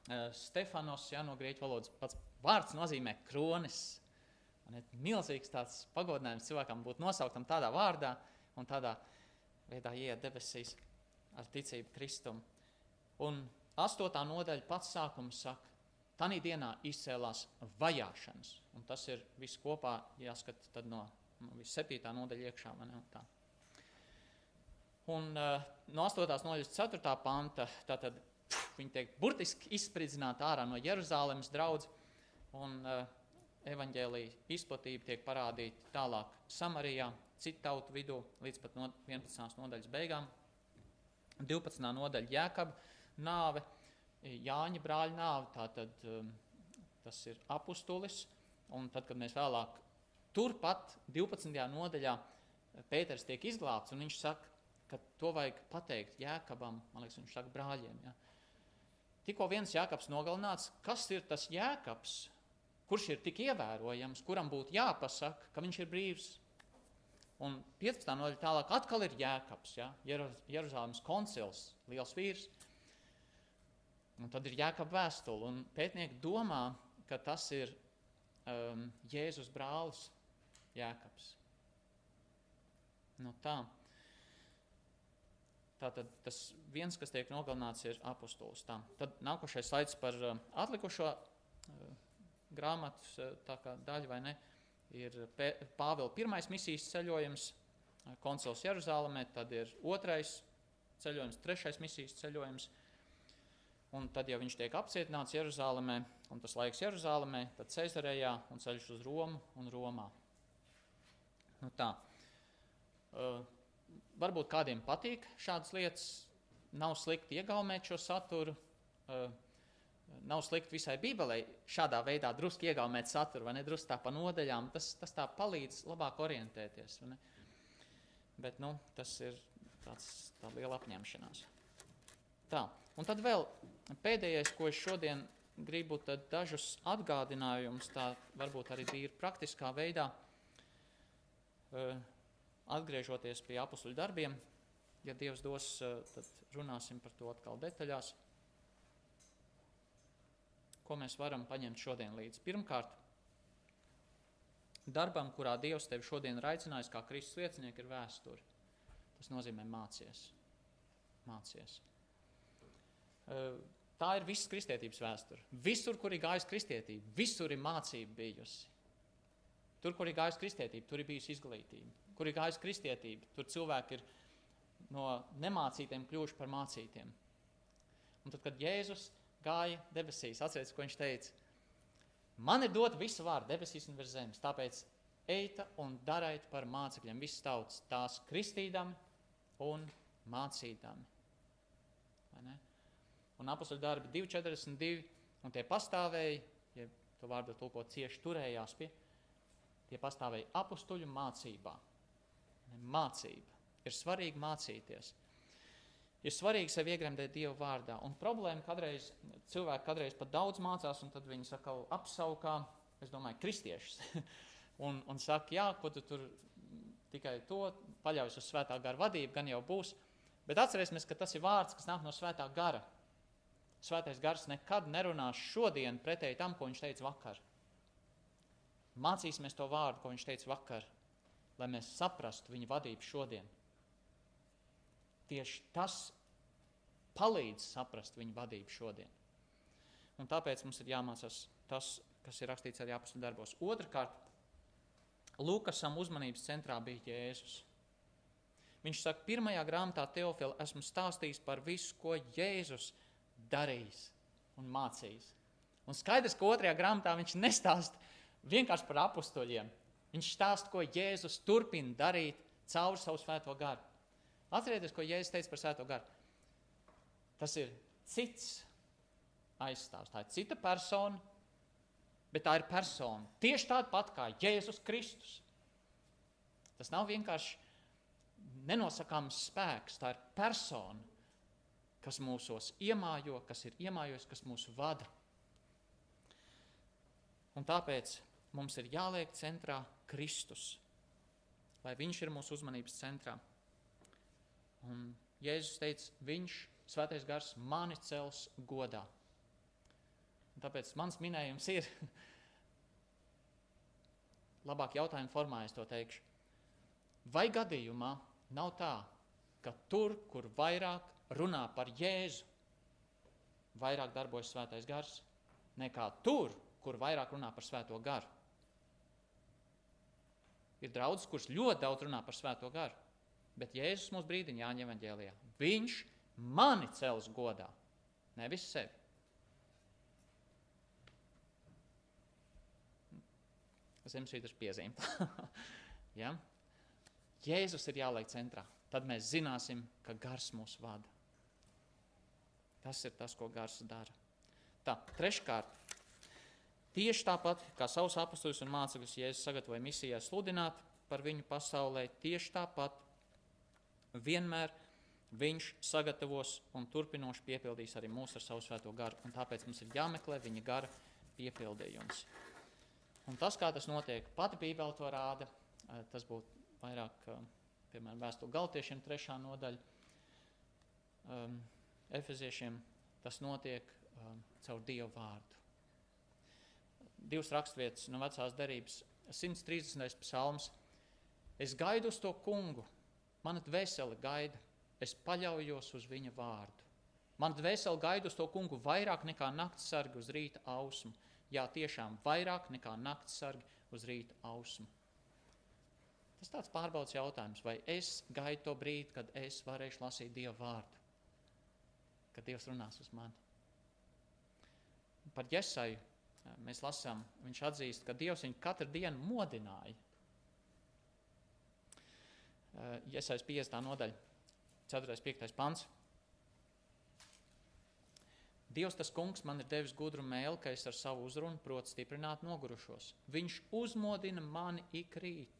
Uh, Stefanos, ja no grieķu valodas pats vārds nozīmē kronis. Man ir milzīgs tāds pagodinājums cilvēkam būt nosauktam tādā vārdā un tādā veidā iet debesīs ar ticību Kristum. Un astotā nodaļa pats sākums saka, Tanī dienā izcēlās vajāšanas, un tas ir viss kopā jāskata no, no 7. nodaļa iekšā. Ne, un tā. un uh, no 8. nodaļas 4. panta, tātad pf, viņi tiek burtiski izspridzināti ārā no Jeruzālēmas draudz, un uh, evaņģēlīja izplatība tiek parādīta tālāk Samarijā, citu tautu vidū, līdz pat no 11. nodaļas beigām. 12. nodaļa Jēkaba nāve, Jāņa brāļa nāve, tātad um, tas ir apustulis, un tad, kad mēs vēlāk turpat 12. nodaļā Pēters tiek izglābts, un viņš saka, ka to vajag pateikt Jēkabam, man liekas, viņš saka brāļiem. Ja. Tikko viens Jēkabs nogalināts, kas ir tas Jēkabs, kurš ir tik ievērojams, kuram būtu jāpasaka, ka viņš ir brīvs. Un 15. nodaļa tālāk atkal ir Jēkabs, ja, Jeruzalemes koncils, liels vīrs. Un tad ir jākap vēstule, un pētnieki domā, ka tas ir um, Jēzus brālis Jēkabs. Nu tā. Tātad tas viens, kas tiek nogalināts, ir apustulis. Tā. Tad nākošais slaids par uh, atlikušo uh, grāmatas uh, daļu, vai ne? ir Pāvila pirmais misijas ceļojums, koncils Jeruzalemē, tad ir otrais ceļojums, trešais misijas ceļojums. Un tad, ja viņš tiek apcietināts Jeruzalemē, un tas laiks Jeruzalemē, tad Cezarejā un ceļš uz Romu un Romā. Nu tā. Uh, varbūt kādiem patīk šādas lietas, nav slikti iegaumēt šo saturu. Uh, nav slikti visai Bībelē šādā veidā drusku iegaumēt saturu, vai ne drusku tā pa nodaļām. Tas, tas tā palīdz labāk orientēties. Bet nu, tas ir tāds, tā liela apņemšanās. Tā, un tad vēl pēdējais, ko es šodien gribu, tad dažus atgādinājumus, tā varbūt arī tīri praktiskā veidā, uh, atgriežoties pie apakšuļu darbiem. Ja Dievs dos, uh, tad runāsim par to atkal detaļās. Ko mēs varam paņemt šodien līdzi? Pirmkārt, darbam, kurā Dievs tevi šodien ir aicinājis, kā Kristus liecinieks, ir vēsture. Tas nozīmē mācies. mācies. Tā ir visas kristietības vēsture. Visur, kur ir gājusi kristietība, visur ir mācība bijusi. Tur, kur ir gājusi kristietība, tur ir bijusi izglītība. Kur ir gājusi kristietība, tur cilvēki ir no nemācītiem kļuvuši par mācītiem. Un tad, kad Jēzus gāja debesīs, atcerieties, ko viņš teica. Man ir dota visa vārda debesīs un virs zemes, tāpēc eita un dariet par mācekļiem visas tautas, tās kristīdami un mācīdami. Un apakšuļu darbi 2,42, un tie pastāvēja, ja to vārdu tulko cieši turējās pie, tie pastāvēja apakšuļu mācībā. Mācība. Ir svarīgi mācīties. Ir svarīgi sev iegremdēt Dieva vārdā. Un problēma kādreiz, cilvēki kādreiz pat daudz mācās, un tad viņi saka, apsaukā, es domāju, kristiešus. (laughs) un, un saka, jā, ko tu tur tikai to paļaujas uz svētā gara vadību, gan jau būs. Bet atcerēsimies, ka tas ir vārds, kas nāk no svētā gara. Svētais gars nekad nerunās šodien pretēji tam, ko viņš teica vakar. Mācīsimies to vārdu, ko viņš teica vakar, lai mēs saprastu viņa vadību šodien. Tieši tas palīdz saprast viņa vadību šodien. Un tāpēc mums ir jāmācās tas, kas ir rakstīts arī apakstu darbos. Otrakārt, Lukasam uzmanības centrā bija Jēzus. Viņš saka, pirmajā grāmatā Teofila esmu stāstījis par visu, ko Jēzus darījis un mācījis. Un skaidrs, ka otrajā grāmatā viņš nestāsta vienkārši par apstuļiem. Viņš stāsta, ko Jēzus turpina darīt caur savu svēto garu. Atcerieties, ko Jēzus teica par svēto garu. Tas ir cits aizstāvs, tā ir cita persona, bet tā ir persona. Tieši tāda pat kā Jēzus Kristus. Tas nav vienkārši nenosakāms spēks, tā ir persona kas mūsos iemājo, kas ir iemājojis, kas mūs vada. Un tāpēc mums ir jāliek centrā Kristus, lai Viņš ir mūsu uzmanības centrā. Un Jēzus teica, Viņš, Svētais Gars, mani cels godā. Un tāpēc mans minējums ir, (laughs) labāk jautājumu formā es to teikšu. Vai gadījumā nav tā, ka tur, kur vairāk runā par Jēzu, vairāk darbojas svētais gars nekā tur, kur vairāk runā par svēto garu. Ir draugs, kurš ļoti daudz runā par svēto garu, bet Jēzus mums brīdiņā Jāņa evaņģēlijā. Viņš mani cels godā, nevis sevi. Zemesvītras piezīme. (laughs) ja? Jēzus ir jāliek centrā. Tad mēs zināsim, ka gars mūs vada. Tas ir tas, ko gars dara. Tā, treškārt, tieši tāpat kā savus apstākļus un mācekļus Jēzus sagatavoja misijā sludināt par viņu pasaulē, tieši tāpat vienmēr viņš sagatavos un turpinoši piepildīs arī mūs ar savu svēto garu. Un tāpēc mums ir jāmeklē viņa gara piepildījums. Un tas, kā tas notiek, pati Bībele to rāda, eh, tas būtu vairāk, eh, piemēram, vēstule galtiešiem trešā nodaļa. Um, Efeziešiem tas notiek um, caur Dievu vārdu. Divas raksturvietas no vecās derības, 130. psalms. Es gaidu uz to kungu, mana dvēsele gaida, es paļaujos uz viņa vārdu. Man dvēseli gaida uz to kungu vairāk nekā naktas sargi uz rīta ausmu. Jā, tiešām vairāk nekā nakts sargi uz rīta ausmu. Tas tāds pārbaudas jautājums, vai es gaidu to brīdi, kad es varēšu lasīt Dieva vārdu, kad Dievs runās uz mani. Par Jēsaju mēs lasām, viņš atzīst, ka Dievs viņu katru dienu modināja. Jēsais 50. nodaļa, 4. 5. pants. Dievs tas kungs man ir devis gudru mēlu, ka es ar savu uzrunu protu stiprināt nogurušos. Viņš uzmodina mani ik rītu.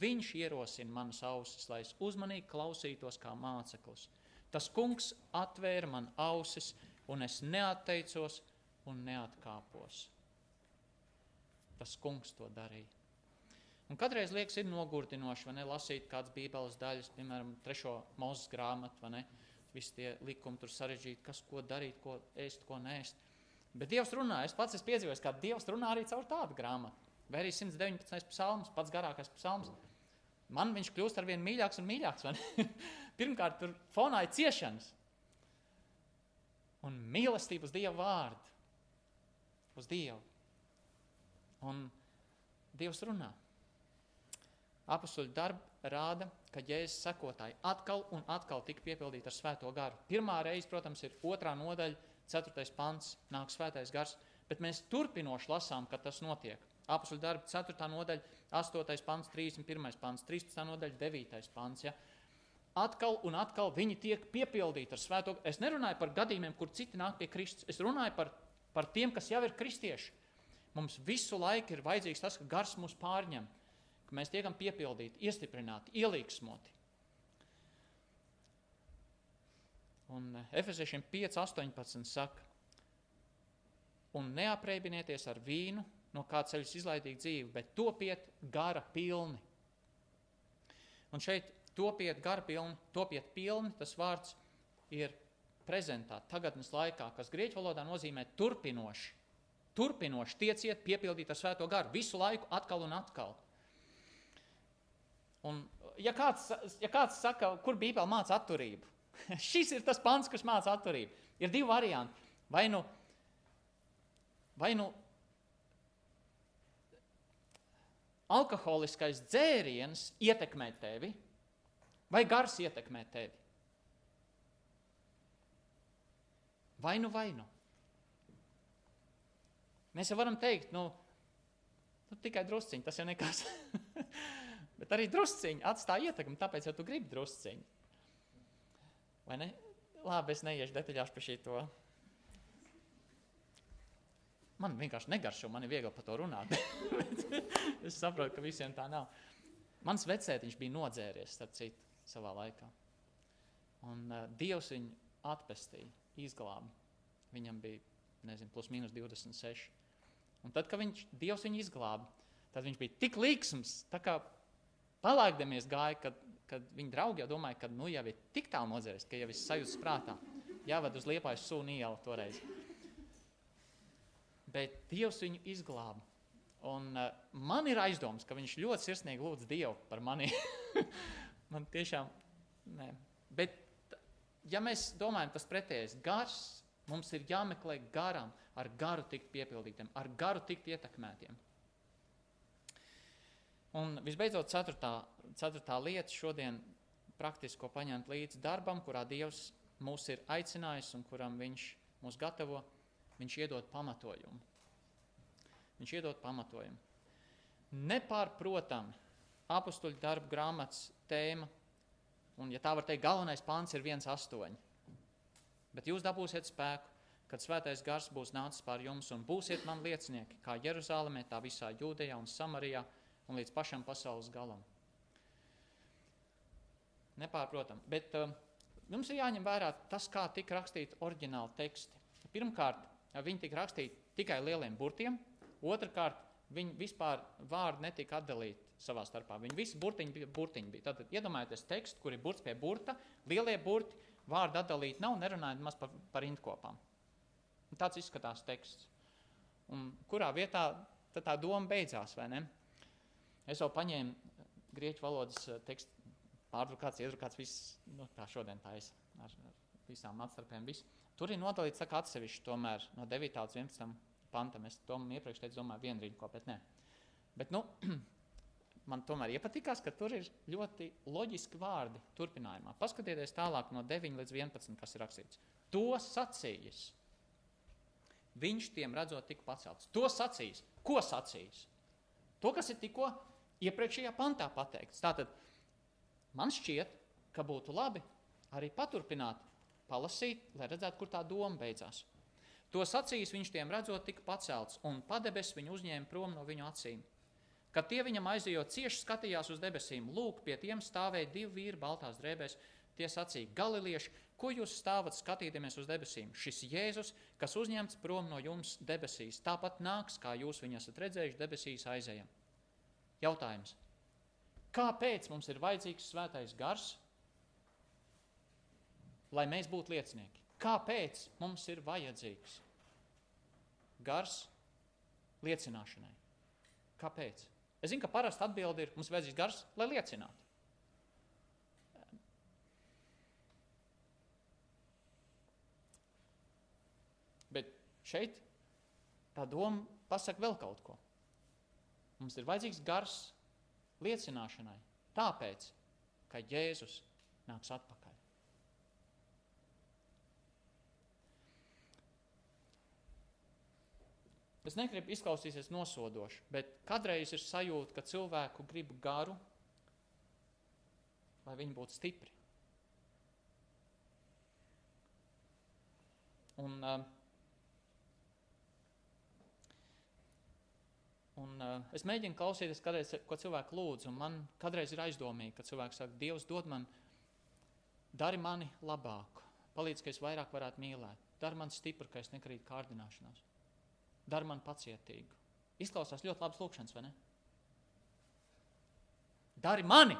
Viņš ierosina manas ausis, lai es uzmanīgi klausītos kā māceklis. Tas kungs atvēra man ausis, un es neatteicos un neatkāpos. Tas kungs to darīja. Un kādreiz liekas, ir nogurdinoši, vai ne, lasīt kādas bībeles daļas, piemēram, trešo mūzes grāmatu, vai ne, visi tie likumi tur sarežģīti, kas ko darīt, ko ēst, ko nēst. Bet Dievs runā, es pats esmu piedzīvojis, kā Dievs runā arī caur tādu grāmatu. Vai arī 119. psalms, pats garākais psalms. Man viņš kļūst ar vien mīļāks un mīļāks. (laughs) Pirmkārt, tur fonā ir ciešanas un mīlestība uz Dieva vārdu, uz Dievu. Un Dievs runā. Apustuļu darbi rāda, ka Jēzus sekotāji atkal un atkal tika piepildīti ar svēto garu. Pirmā reize, protams, ir otrā nodaļa, ceturtais pants, nāk svētais gars, bet mēs turpinoši lasām, ka tas notiek. Apustuļu darbi, ceturtā nodaļa, astotais pants, 31. pants, 13. nodaļa, 9. pants. Ja? Atkal un atkal viņi tiek piepildīti ar svēto. Es nerunāju par gadījumiem, kur citi nāk pie Kristus. Es runāju par, par tiem, kas jau ir kristieši. Mums visu laiku ir vajadzīgs tas, ka gars mūs pārņem ka mēs tiekam piepildīti, iestiprināti, ielīgsmoti. Un eh, Efeziešiem 5.18 saka, un neapreibieties ar vīnu, no kā ceļus izlaidīgi dzīvi, bet topiet gara pilni. Un šeit topiet gara pilni, topiet pilni, tas vārds ir prezentā tagadnes laikā, kas grieķu valodā nozīmē turpinoši. Turpinoši tieciet piepildīt ar svēto garu visu laiku atkal un atkal. Un, ja, kāds, ja kāds saka, kur Bībele māca atturību, (laughs) šis ir tas pants, kas māca atturību. Ir divi varianti. Vai nu, vai nu alkoholiskais dzēriens ietekmē tevi, vai gars ietekmē tevi. Vai nu, vai nu. Mēs jau varam teikt, nu, nu tikai drusciņi, tas jau nekas. (laughs) Bet arī drusciņi atstāja ietekmi, tāpēc jau tu gribi drusciņi. Vai ne? Labi, es neiešu detaļās par šito. Man vienkārši negaršo, man ir viegli par to runāt. (laughs) es saprotu, ka visiem tā nav. Mans vecētiņš bija nodzēries, starp citu, savā laikā. Un uh, Dievs viņu atpestīja, izglāba. Viņam bija, nezinu, plus mīnus 26. Un tad, kad viņš, Dievs viņu izglāba, tad viņš bija tik līksms, tā kā Palaikdamies gāja, kad, kad viņa draugi jau domāja, ka nu jau ir tik tālu nodzēris, ka jau viss sajūtas prātā. Jāved uz liepājas sūnu ielu toreiz. Bet Dievs viņu izglāba. Un uh, man ir aizdoms, ka viņš ļoti sirsnīgi lūdz Dievu par mani. (laughs) man tiešām, nē. Bet, ja mēs domājam tas pretējais, gars, mums ir jāmeklē garam, ar garu tikt piepildītiem, ar garu tikt ietekmētiem. Un visbeidzot, ceturtā, ceturtā lieta šodien praktiski paņemt līdzi darbam, kurā Dievs mūs ir aicinājis un kuram Viņš mūs gatavo, Viņš iedod pamatojumu. Viņš iedod pamatojumu. Nepārprotam, apstuļu darbu grāmatas tēma, un, ja tā var teikt, galvenais pāns ir 1,8. Bet jūs dabūsiet spēku, kad svētais gars būs nācis pār jums un būsiet man liecinieki, kā Jeruzalemē, tā visā Jūdejā un Samarijā un līdz pašam pasaules galam. Nepārprotam, bet uh, mums ir jāņem vērā tas, kā tika rakstīti oriģināli teksti. Pirmkārt, viņi tika rakstīti tikai lieliem burtiem, otrkārt, viņi vispār vārdi netika atdalīti savā starpā. Viņi visi burtiņi bija. Burtiņi bija. Tad iedomājieties tekstu, kur ir burts pie burta, lielie burti, vārdi atdalīti nav, nerunājot maz par, par indkopām. Un tāds izskatās teksts. Un kurā vietā tā doma beidzās, vai ne? Es jau paņēmu grieķu valodas eh, tekstu, pārdrukāts, iedrukāts, viss, nu, tā šodien es ar, ar visām atstarpēm. Visu. Tur ir nodalīts kā atsevišķi tomēr no 9. līdz 11. pantam. Es to iepriekš teicu, domāju, vienu rīņu, bet nē. Bet, nu, (clears throat) man tomēr iepatikās, ka tur ir ļoti loģiski vārdi turpinājumā. Paskatieties tālāk no 9 līdz 11, kas ir rakstīts. To sacījis. Viņš tiem redzot, tika pacelts. To sacījis. Ko sacījis? To, kas ir tikko iepriekšējā pantā pateikts. Tātad man šķiet, ka būtu labi arī paturpināt, palasīt, lai redzētu, kur tā doma beidzās. To sacījis viņš tiem redzot, tika pacelts, un padebes viņu uzņēma prom no viņu acīm. Kad tie viņam aizejot, cieši skatījās uz debesīm, lūk, pie tiem stāvēja divi vīri baltās drēbēs. Tie sacīja, galilieši, ko jūs stāvat skatīdamies uz debesīm? Šis Jēzus, kas uzņemts prom no jums debesīs, tāpat nāks, kā jūs viņu esat redzējuši debesīs aizejam. Jautājums. Kāpēc mums ir vajadzīgs svētais gars, lai mēs būtu liecinieki? Kāpēc mums ir vajadzīgs gars liecināšanai? Kāpēc? Es zinu, ka parasti atbildi ir, mums vajadzīgs gars, lai liecinātu. Bet šeit tā doma pasaka vēl kaut ko. Mums ir vajadzīgs gars liecināšanai, tāpēc, ka Jēzus nāks atpakaļ. Es negribu izklausīties nosodoši, bet kādreiz ir sajūta, ka cilvēku grib garu, lai viņi būtu stipri. Un, uh, un uh, es mēģinu klausīties, kādreiz, ko cilvēku lūdz, man kādreiz ir aizdomīgi, ka cilvēks saka, Dievs dod man, dari mani labāku, palīdz, ka es vairāk varētu mīlēt, dari man stipru, ka es nekrītu kārdināšanās dari man pacietīgu. Izklausās ļoti labs lūkšanas, vai ne? Dari mani!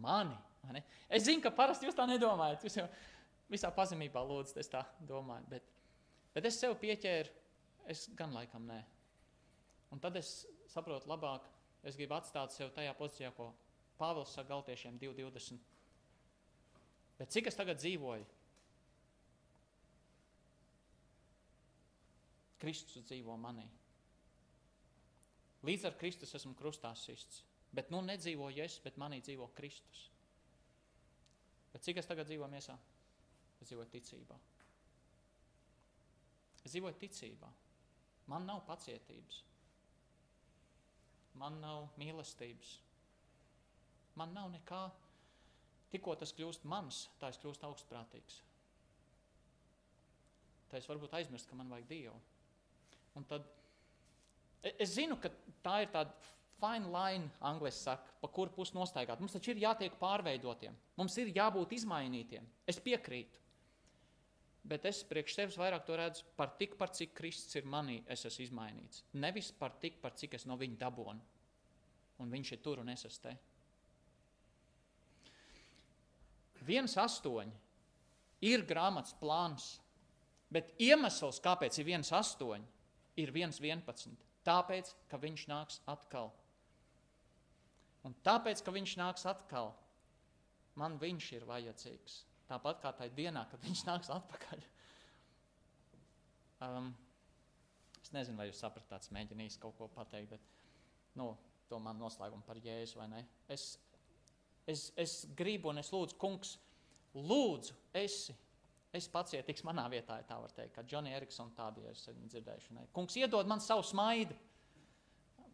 Mani! Ne? Es zinu, ka parasti jūs tā nedomājat. Jūs jau visā pazemībā lūdzat, es tā domāju. Bet, bet es sev pieķēru, es gan laikam nē. Un tad es saprotu labāk, es gribu atstāt sev tajā pozīcijā, ko Pāvils saka galtiešiem 2.20. Bet cik es tagad dzīvoju? Kristus dzīvo manī. Līdz ar Kristus esmu krustā sists. Bet nu nedzīvoju es, bet manī dzīvo Kristus. Bet cik es tagad dzīvoju miesā? Es dzīvoju ticībā. Es dzīvoju ticībā. Man nav pacietības. Man nav mīlestības. Man nav nekā. Tikko tas kļūst mans, tā es kļūstu augstprātīgs. Tā es varbūt aizmirstu, ka man vajag Dievu. Un tad e, es zinu, ka tā ir tāda fine line, angļuiski saka, pa kuru pusi nostaigāt. Mums taču ir jātiek pārveidotiem, mums ir jābūt izmainītiem. Es piekrītu. Bet es priekš sevis vairāk to redzu par tik, par cik Kristus ir manī, es esmu izmainīts. Nevis par tik, par cik es no viņa dabonu. Un viņš ir tur un es esmu te. Viens astoņi ir grāmatas plāns, bet iemesls, kāpēc ir viens astoņi, ir 1,11. Tāpēc, ka viņš nāks atkal. Un tāpēc, ka viņš nāks atkal, man viņš ir vajadzīgs. Tāpat kā tajā dienā, kad viņš nāks atpakaļ. Um, es nezinu, vai jūs sapratāt, mēģinājis kaut ko pateikt, bet nu, to man noslēgumu par Jēzu vai ne. Es, es, es gribu un es lūdzu, kungs, lūdzu, esi Es pacietīgs manā vietā, ja tā var teikt, kā Džonija Eriksona tādi ir dzirdēšanai. Kungs iedod man savu smaidu.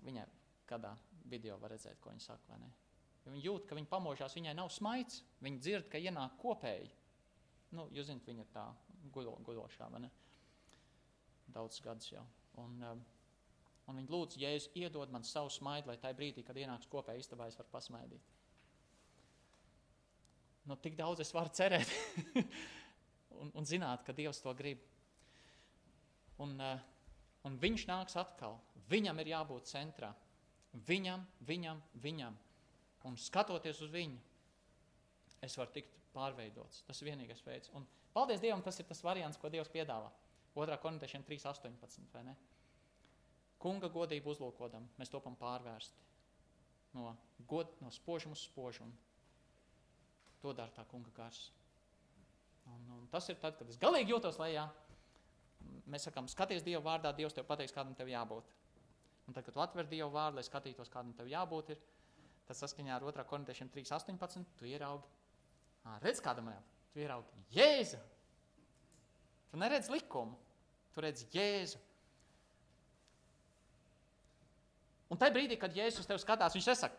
Viņai kādā video var redzēt, ko viņa saka, vai ne? Ja viņa jūt, ka viņa pamožās, viņai nav smaids, viņa dzird, ka ienāk kopēji. Nu, jūs zināt, viņa ir tā guļo, guļošā, vai ne? Daudz gadus jau. Un, um, un viņa lūdz, Jēzus, iedod man savu smaidu, lai tajā brīdī, kad ienāks kopēji istabā, es varu pasmaidīt. Nu, tik daudz es varu cerēt. (laughs) un, un zināt, ka Dievs to grib. Un, uh, un viņš nāks atkal. Viņam ir jābūt centrā. Viņam, viņam, viņam. Un skatoties uz viņu, es varu tikt pārveidots. Tas ir vienīgais veids. Un paldies Dievam, tas ir tas variants, ko Dievs piedāvā. 2. korintiešiem 3.18. vai ne? Kunga godību uzlūkodam, mēs topam pārvērsti no, god, no spožuma uz spožumu. To dara tā kunga gars. Un, un tas ir tad, kad es galīgi jūtos lejā, mēs sakām, skaties Dieva vārdā, Dievs tev pateiks, kādam tev jābūt. Un tad, kad tu atver Dieva vārdu, lai skatītos, kādam tev jābūt, ir, tad saskaņā ar 2. korintiešiem 3.18 tu ieraugi, ā, redz kādam jābūt, tu ieraugi Jēzu. Tu neredz likumu, tu redz Jēzu. Un tajā brīdī, kad Jēzus uz tevi skatās, viņš nesaka,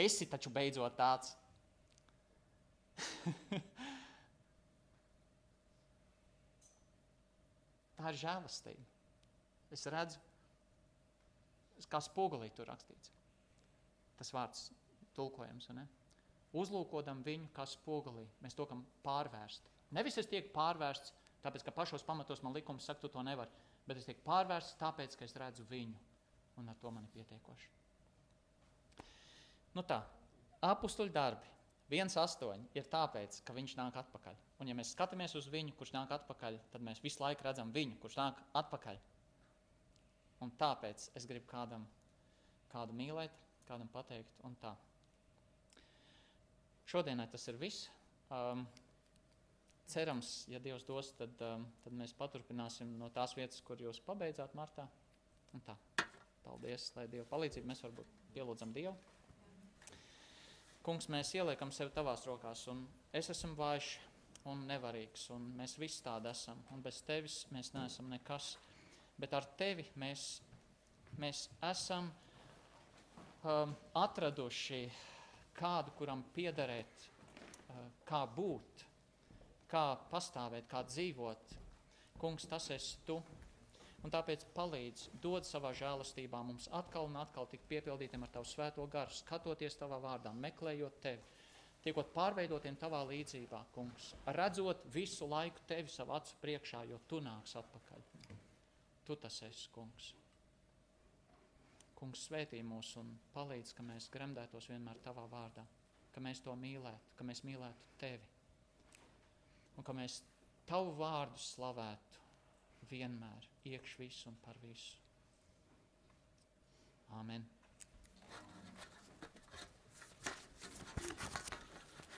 esi taču beidzot tāds. (laughs) Tā ir žēlastība. Es redzu, kā spogulī tur rakstīts. Tas vārds tulkojams. Ne? Uzlūkodam viņu kā spogulī, mēs to kam pārvērst. Nevis es tiek pārvērsts, tāpēc, ka pašos pamatos man likums saka, tu to nevari, bet es tiek pārvērsts tāpēc, ka es redzu viņu, un ar to man ir pietiekoši. Nu tā, apustuļu darbi 1,8 ir tāpēc, ka viņš nāk atpakaļ. Un, ja mēs skatāmies uz viņu, kurš nāk atpakaļ, tad mēs visu laiku redzam viņu, kurš nāk atpakaļ. Un tāpēc es gribu kādam, kādu mīlēt, kādam pateikt, un tā. Šodienai tas ir viss. Um, cerams, ja Dievs dos, tad, um, tad mēs paturpināsim no tās vietas, kur jūs pabeidzāt martā. Un tā. Paldies, lai Dieva palīdzību mēs varbūt pielūdzam Dievu. Kungs, mēs ieliekam sevi tavās rokās, un es esmu vājš un nevarīgs, un mēs visi tādi esam, un bez tevis mēs neesam nekas. Bet ar tevi mēs, mēs esam um, atraduši kādu, kuram piederēt, uh, kā būt, kā pastāvēt, kā dzīvot. Kungs, tas esi tu. Un tāpēc palīdz, dod savā žēlastībā mums atkal un atkal tik piepildītiem ar tavu svēto garu, skatoties tavā vārdā, meklējot tevi, tiekot pārveidotiem tavā līdzībā, kungs, redzot visu laiku tevi savu acu priekšā, jo tu nāks atpakaļ. Tu tas esi, kungs. Kungs svētī mūs un palīdz, ka mēs gremdētos vienmēr tavā vārdā, ka mēs to mīlētu, ka mēs mīlētu tevi un ka mēs tavu vārdu slavētu vienmēr, iekš visu un par visu. Āmen.